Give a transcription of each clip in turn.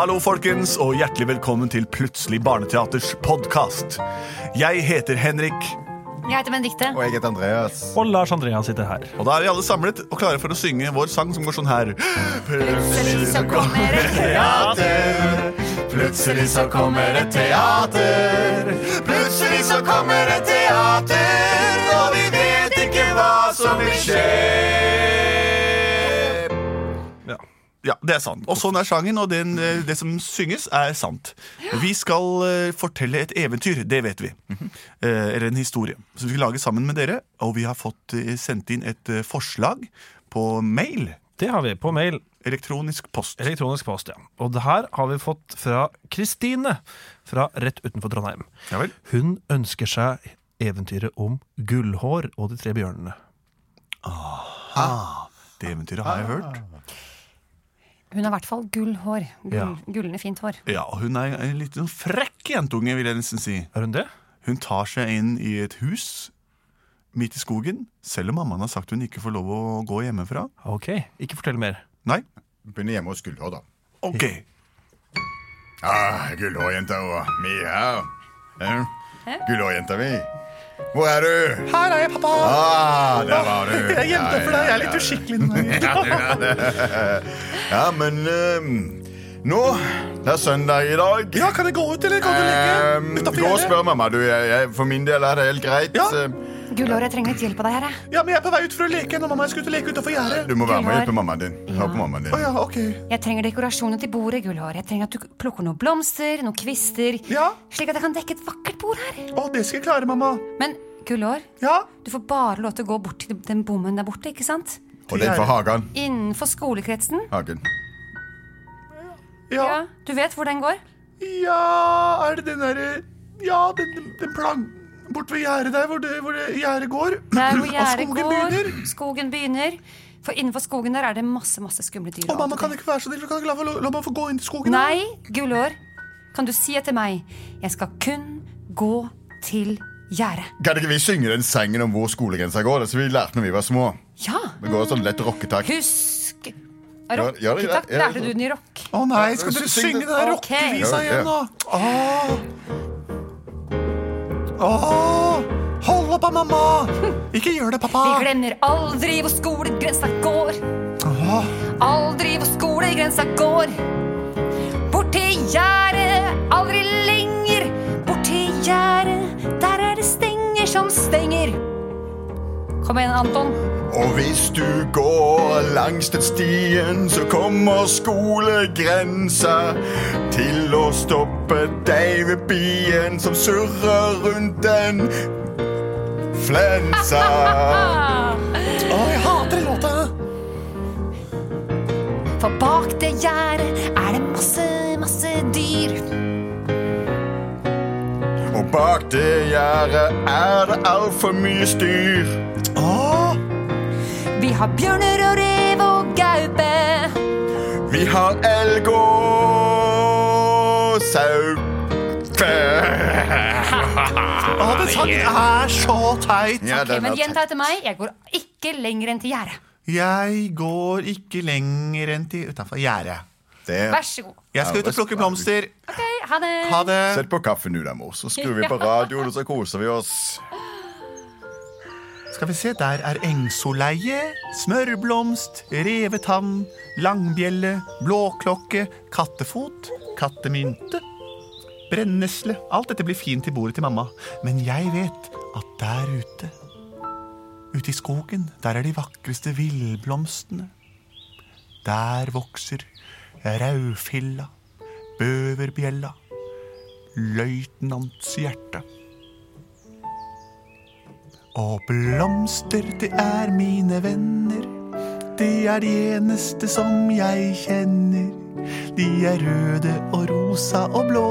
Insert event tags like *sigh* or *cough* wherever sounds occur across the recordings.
Hallo, folkens, og hjertelig velkommen til Plutselig barneteaters podkast. Jeg heter Henrik, Jeg heter Benedikte. Og jeg heter Andreas. Og Lars Andreas sitter her. og da er vi alle samlet og klare for å synge vår sang som går sånn her. Plutselig så kommer et teater. Plutselig så kommer et teater. Plutselig så kommer et teater, og vi vet ikke hva som vil skje. Ja. Det er sant. Og sånn er sangen, og den, eh, det som synges, er sant. Vi skal eh, fortelle et eventyr, det vet vi. Eh, Eller en historie. Som vi skal lage sammen med dere. Og vi har fått sendt inn et forslag på mail. Det har vi på mail. Elektronisk post. Elektronisk post, ja. Og det her har vi fått fra Kristine fra rett utenfor Trondheim. Ja vel. Hun ønsker seg eventyret om Gullhår og de tre bjørnene. Det eventyret har jeg hørt. Hun har i hvert fall gull hår. Gull, Ja. Gullende fint hår. Ja, Hun er en litt sånn frekk jentunge, vil jeg nesten si. Er hun det? Hun tar seg inn i et hus midt i skogen, selv om mammaen har sagt hun ikke får lov å gå hjemmefra. Ok, ikke fortell mer. Nei? Begynner hjemme hos Gullhår, da. Ok. Ah, Gullhårjenta og mi her. Gullhårjenta mi. Hvor er du? Her er jeg, pappa! Ah, der var du. Jeg gjemte for deg. Jeg er litt Ja, uskikkelig noen ganger. *laughs* *laughs* Ja, men um, nå Det er søndag i dag. Ja, kan jeg gå ut, eller kan du Ehm, ligge utenfor gå og spør mamma. Du, jeg, jeg, for min del er det helt greit. Ja. Ehm, jeg trenger litt hjelp av deg her. jeg. Ja, men jeg er på vei ut for å leke når mamma skulle ut og leke utenfor gjerdet. Du må være med og hjelpe mammaen din. Hør på mammaen din. Å ja, ok. Jeg trenger dekorasjoner til bordet, Gullhår. Jeg trenger at du plukker noen blomster, noen kvister, Ja. slik at jeg kan dekke et vakkert bord her. Å, det skal jeg klare, mamma. Men Gullhår, Ja. du får bare lov til å gå bort til den bommen der borte, ikke sant? Og den for hagen. Innenfor skolekretsen. Hagen. Ja. Ja, du vet hvor den går? Ja, er det den derre Ja, den, den, den plang... Bort ved gjerdet der hvor, det, hvor det gjerdet går. Der hvor *clears throat* gjerdet går. begynner. Skogen begynner. For innenfor skogen der er det masse masse skumle dyr. Å, mamma kan ikke være så snill, kan ikke la, la, la meg få gå inn til skogen. Nei, Gullår. Kan du si etter meg Jeg skal kun gå til gjerdet. Kan ikke vi synge den sangen om hvor skolegrensa går? Det som vi lærte når vi var små. Ja. Det går sånn lett rocketakt. Husk Ja, ja, ja, Lærte du den i rock? Å nei, skal dere synge den der rockevisa igjen nå? Åh. Åh. Hold opp, mamma! Ikke gjør det, pappa. Vi glemmer aldri hvor skolegrensa går. Åh. Aldri hvor skolegrensa går. Bort til gjerdet, aldri lenger. Bort til gjerdet, der er det stenger som stenger. Kom igjen, Anton. Og hvis du går langs den stien, så kommer skolegrensa til å stoppe deg ved bien som surrer rundt en flensa. *laughs* Å, Åh, jeg hater den låta. For bak det gjerdet er det masse, masse dyr. Og bak det gjerdet er det altfor mye styr. Har bjørner og rev og gaupe. Vi har elg og sau. Å, den sangen er så teit. Ja, Ok, den men er gjenta etter meg. Jeg går ikke lenger enn til gjerdet. Jeg går ikke lenger enn til utafor gjerdet. det. Vær så god. Jeg skal ut og plukke blomster. Ok, ha det. Ha det. Sett på kaffen nå, da, mor, så skrur vi på radioen, og så koser vi oss. Skal vi se, der er engsoleie, smørblomst, revetann, langbjelle, blåklokke, kattefot, kattemynte, brennesle. Alt dette blir fint til bordet til mamma. Men jeg vet at der ute, ute i skogen, der er de vakreste villblomstene. Der vokser raufilla, bøverbjella, løytnants hjerte. Og blomster, det er mine venner. Det er de eneste som jeg kjenner. De er røde og rosa og blå,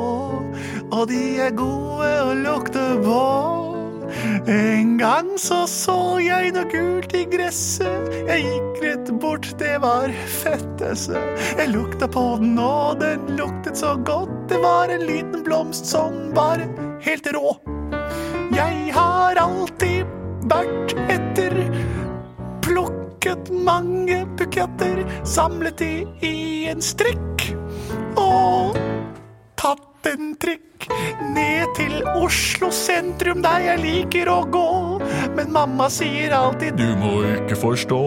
og de er gode å lukte på. En gang så så jeg noe gult i gresset. Jeg gikk rett bort, det var fettese. Jeg lukta på den, og den luktet så godt. Det var en liten blomst som var helt rå. Har alltid vært etter. Plukket mange buketter Samlet de i en strikk. Og En trikk ned til Oslo sentrum, der jeg liker å gå. Men mamma sier alltid du må ikke forstå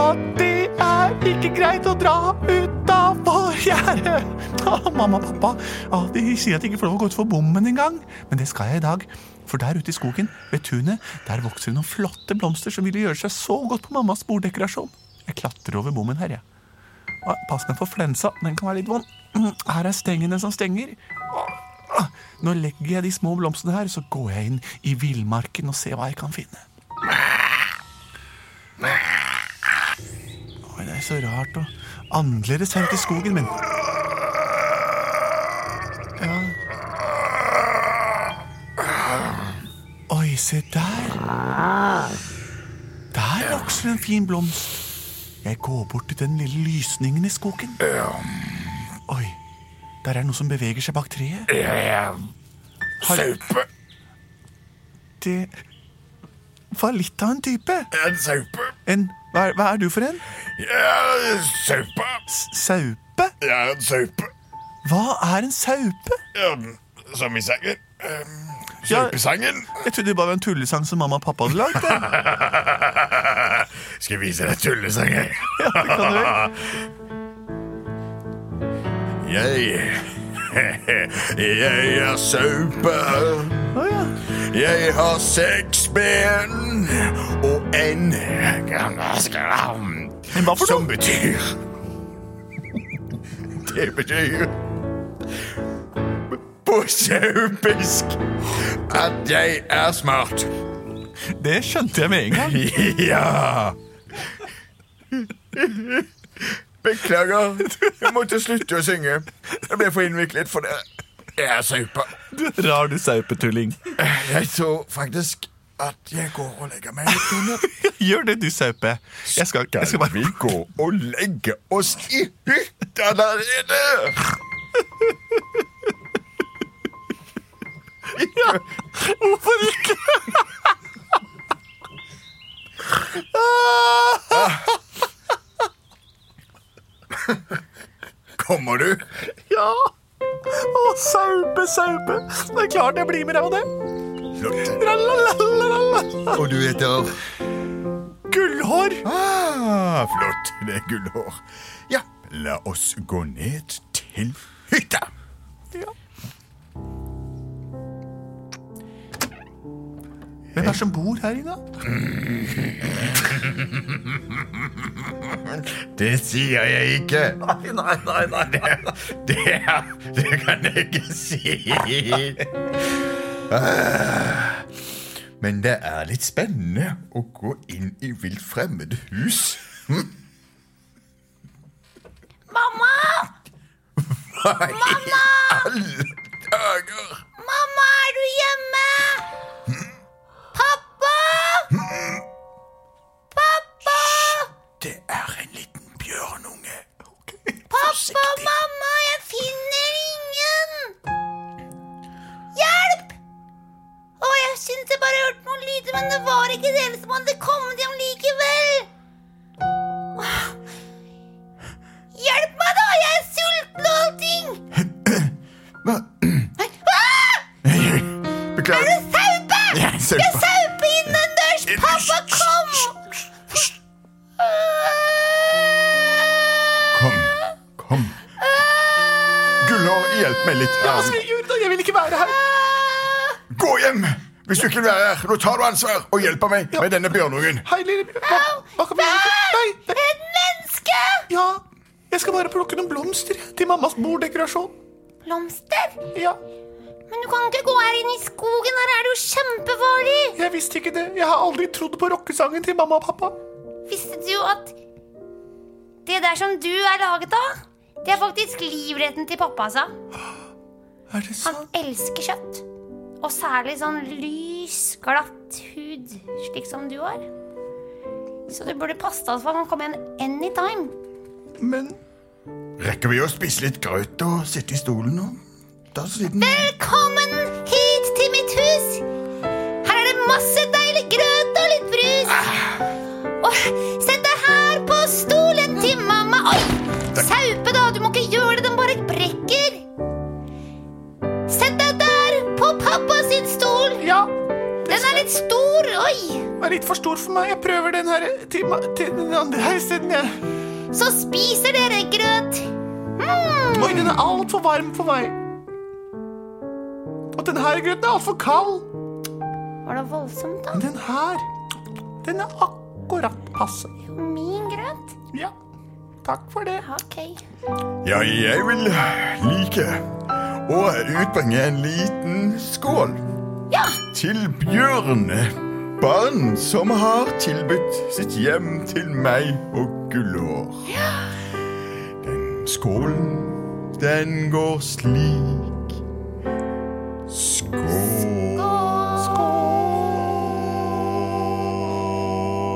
at det er ikke greit å dra utafor gjerdet. Å, mamma og pappa å, de sier at de ikke får lov å gå utfor bommen engang. Men det skal jeg i dag. For der ute i skogen, ved tunet, der vokser det noen flotte blomster som ville gjøre seg så godt på mammas borddekorasjon. Jeg klatrer over bommen her, jeg. Ah, Pass meg for flensa, den kan være litt vond. Mm, Her er stengene som stenger. Nå legger jeg de små blomstene her, så går jeg inn i villmarken og ser hva jeg kan finne. Oi, det er så rart og annerledes her ute i skogen min. Ja. Oi, se der. Der vokser en fin blomst. Jeg går bort til den lille lysningen i skogen. Der er noe som beveger seg bak treet. Saupe. Det var litt av en type. En saupe. En, hva, er, hva er du for en? Ja, saupe. Saupe? Ja, en saupe. Hva er en saupe? Ja, som i sangen. Um, Ja. Saupesangen. Jeg trodde det bare var en tullesang som mamma og pappa hadde lagd. *laughs* Skal jeg vise deg tullesanger? Ja, det kan du. *laughs* Jeg Jeg er saupe. Jeg har seks ben og en Som betyr Det betyr på saupisk at jeg er smart. Det skjønte jeg med en gang. *laughs* Ja. Beklager. Jeg måtte slutte å synge. Jeg ble for innviklet for det. Jeg er saupa. Rar du saupetulling. Jeg tror faktisk at jeg går og legger meg litt under. *laughs* Gjør det, du saupe. Jeg skal, jeg skal bare vi gå og legge oss i hytta der nede? *laughs* Hvorfor ikke? *laughs* Kommer du? Ja. Å, saupe, saupe. Det er klart jeg blir med deg på det. Flott. Og du heter Gullhår. Ah, flott. Det er gullhår. Ja, la oss gå ned til hytta. Er som bor her inne? *laughs* Det sier jeg ikke. Nei, nei, nei, nei. *laughs* Det, det kan jeg ikke si. Men det er litt spennende å gå inn i vilt fremmede hus. Mamma! Hva i alle dager? Pappa, mamma, jeg finner ingen! Hjelp! Å, jeg syntes jeg bare hørte noen lyder, men det var ikke dere som hadde kommet hjem likevel. Jeg vil ikke være her. Gå hjem! Hvis du ikke vil være her, nå tar du ansvar og hjelper meg med denne bjørnungen. Hei, lille bjørn. Hva, hva kan vi gjøre? Nei, nei. Et menneske! Ja, jeg skal bare plukke noen blomster til mammas borddekorasjon. Blomster? Ja, Men du kan ikke gå her inne i skogen. Her er det jo kjempefarlig. jeg visste ikke det. Jeg har aldri trodd på rockesangen til mamma og pappa. Visste du at det der som du er laget av, det er faktisk livretten til pappa, altså. Er det Han elsker kjøtt. Og særlig sånn lys, glatt hud, slik som du har. Så du burde passe deg for at han kommer igjen anytime. Men Rekker vi å spise litt grøt og sitte i stolen nå? Velkommen hit til mitt hus! Her er det masse litt for stor for meg. Jeg prøver den her til, til den andre her isteden. jeg. Så spiser dere grøt. Mm. Oi, den er altfor varm for meg. Og den her grøten er altfor kald. Var det voldsomt, da? Den her, den er akkurat passe. Min grøt? Ja, takk for det. Ok. Ja, jeg vil like å utbringe en liten skål Ja, til Bjørne. Barn som har tilbudt sitt hjem til meg og Gullår. Den skålen, den går slik. Skål.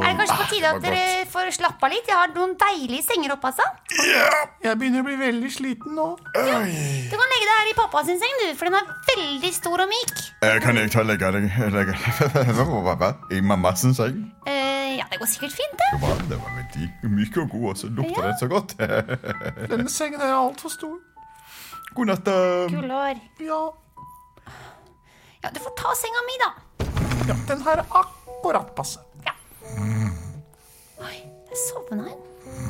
er det kanskje på tide at dere får slappe av litt? Jeg har noen deilige senger oppe, altså. Ja. Jeg begynner å bli veldig sliten nå. Oi. Du kan legge deg her i pappa sin seng, du, for den er veldig stor og myk. Eh, Kan jeg ta legge deg legge, *laughs* i mammas seng? Eh, ja, det går sikkert fint, det. Det var, det var veldig myk og god, og så lukter Ja. den så godt. *laughs* Denne sengen er altfor stor. God natt. da. Gullår. Ja, Ja, du får ta senga mi, da. ja, den her er akkurat passe. Oi, der sovna en.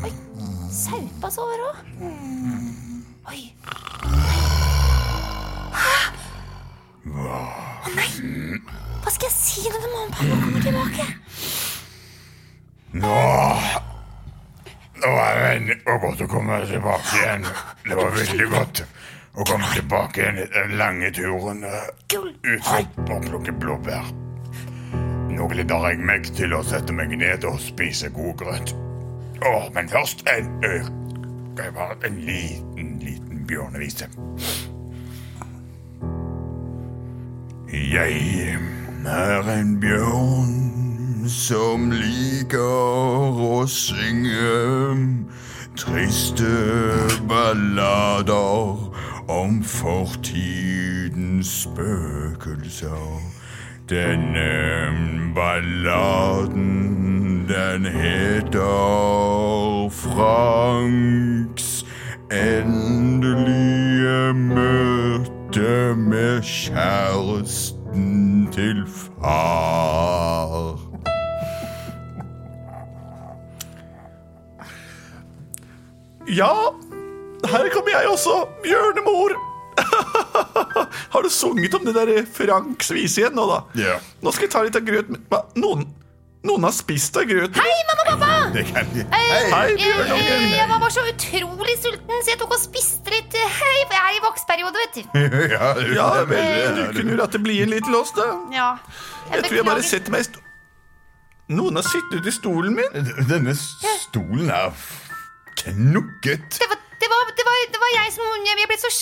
Oi, saupa sover òg. Oi. Å nei! Hva skal jeg si når mamma og pappa kommer tilbake? Nå Nå er det endelig godt å komme tilbake igjen. Det var veldig godt å komme tilbake igjen den lange turen eh, Gull. ut å plukke blåbær. Nå gleder jeg meg til å sette meg ned og spise god grøt. Åh, men først en ø, Det bare en liten, liten bjørnevise. Jeg er en bjørn som liker å synge triste ballader om fortidens spøkelser. Denne balladen, den heter Franks endelige møte med kjæresten til far. Ja, her kommer jeg også, bjørnemor. Har du sunget om det der Franks vise igjen nå, da? Ja, Nå skal jeg ta litt av grøten. Noen, noen har spist av grøten. Hei, mamma og pappa! *laughs* det kan de. Hei, eh, bjørnungen. Jeg var bare så utrolig sulten, så jeg tok og spiste litt. eh, Hei, jeg er i voksperiode, vet du. *laughs* Ja, Ja vel, du kunne jo latt det bli en liten lås, da. Ja. Jeg tror jeg bare setter meg i sto... Noen har sittet i stolen min. Denne stolen er knukket. Det var, det, var, det, var, det var jeg som Jeg ble så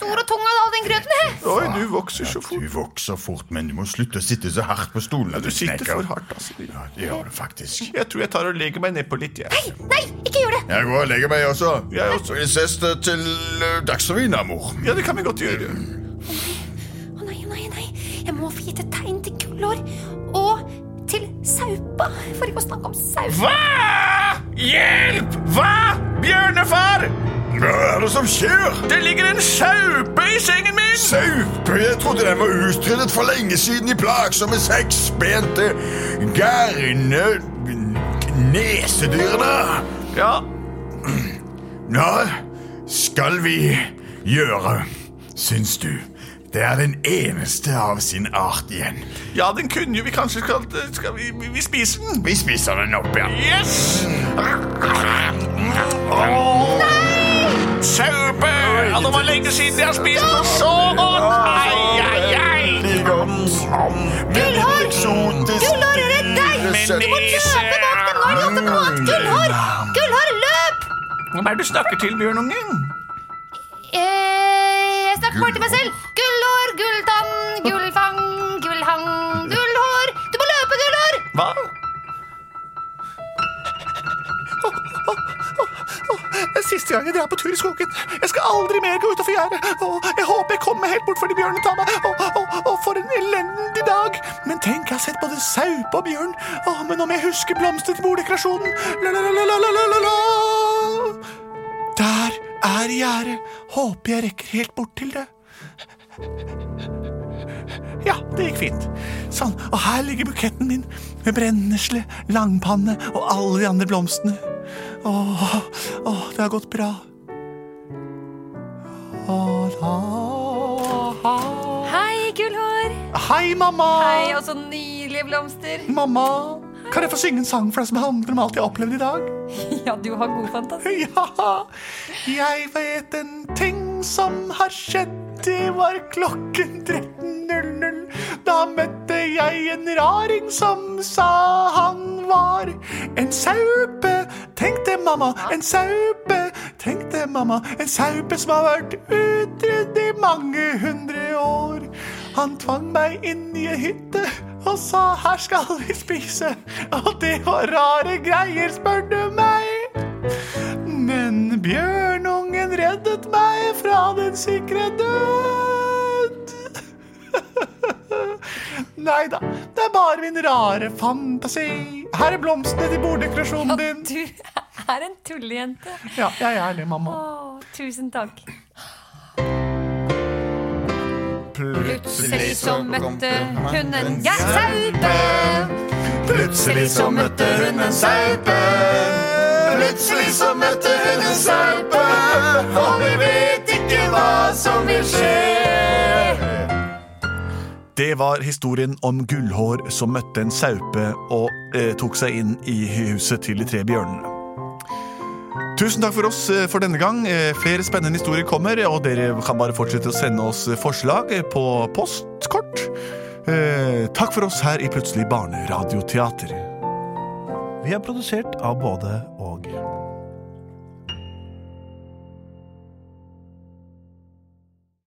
stor og tung av den grøten. her. Oi, du vokser så fort Du vokser fort, men du må slutte å sitte så hardt på stolen. Ja, Du sitter for hardt, altså. Ja, det gjør du faktisk. Jeg tror jeg tar og legger meg nedpå litt, jeg. Nei, nei, ikke gjør det! Jeg går og legger meg også. Jeg også. Vi ses til uh, Dagsrevyen, da, mor. Ja, det kan vi godt gjøre. Å nei, å nei, nei. Jeg må få gitt et tegn til Gullår. Saupa. For ikke å snakke om Saupa. Hva? Hjelp! Hva? Bjørnefar! Hva er det som skjer? Det ligger en saupe i sengen min! Saupe? Jeg trodde den var utryddet for lenge siden i plagsomme seksbente, gærne nesedyrene. Ja, Hva skal vi gjøre, syns du? Det er den eneste av sin art igjen. ja, den kunne jo vi kanskje skal, skal vi, vi, vi spise den? Vi spiser den opp, ja. Yes! Nei! Saupe! Ja, det var lenge siden jeg har spist noe så godt! Ai, ai, ai! Gullhår! Gullhår, redd deg! Du må løpe bak dem! Nå har de gjort noe annet! Gullhår! Gullhår, løp! Hvem er det du snakker til, bjørnungen? Eh, jeg snakker bare til meg selv. Gullhår, gulltann, gullfang, gullhang, gullhår. Du må løpe, Gullhår! Hva? Det er siste gang jeg drar på tur i skogen. Jeg skal aldri mer gå utafor gjerdet. Jeg håper jeg kommer helt bort før de bjørnene tar meg. Og for en elendig dag. Men tenk, jeg har sett både saupe og bjørn. Men om jeg husker blomster til borddekorasjonen La-la-la-la-la-la-la Der er gjerdet. Håper jeg rekker helt bort til det. Ja, det gikk fint. Sånn, og her ligger buketten min med brennesle, langpanne og alle de andre blomstene. Åh, åh, det har gått bra. Åh, da. Hei, gullhår. Hei, mamma! Hei, og så nydelige blomster. Mamma, kan jeg få synge en sang for deg som handler om alt jeg har opplevd i dag? *laughs* Ja, du har god fantasi. Ja, jeg vet en ting som har skjedd. Det var klokken 13.00. Da møtte jeg en raring som sa han var en saupe. Tenkte mamma, en saupe. Tenkte mamma, en saupe som har vært utrydd i mange hundre år. Han tvang meg inn i ei hytte og sa her skal vi spise. Og det var rare greier, spør du meg. Men bjørnungen reddet meg fra den sikre død. *laughs* Nei da, det er bare min rare fantasi. Her er blomstene til borddekorasjonen Ja, du er en tullejente. Ja, jeg er det, mamma. Åh, tusen takk. Plutselig så møtte hun en saupe. Plutselig så møtte hun en saupe. Plutselig så møtte hun en saupe. Og vi hva som vil skje. Det var historien om Gullhår som møtte en saupe og eh, tok seg inn i huset til de tre bjørnene. Tusen takk for oss eh, for denne gang. Eh, Flere spennende historier kommer, og dere kan bare fortsette å sende oss forslag eh, på postkort. Eh, Takk for oss her i Plutselig barneradioteater. Vi er produsert av både og.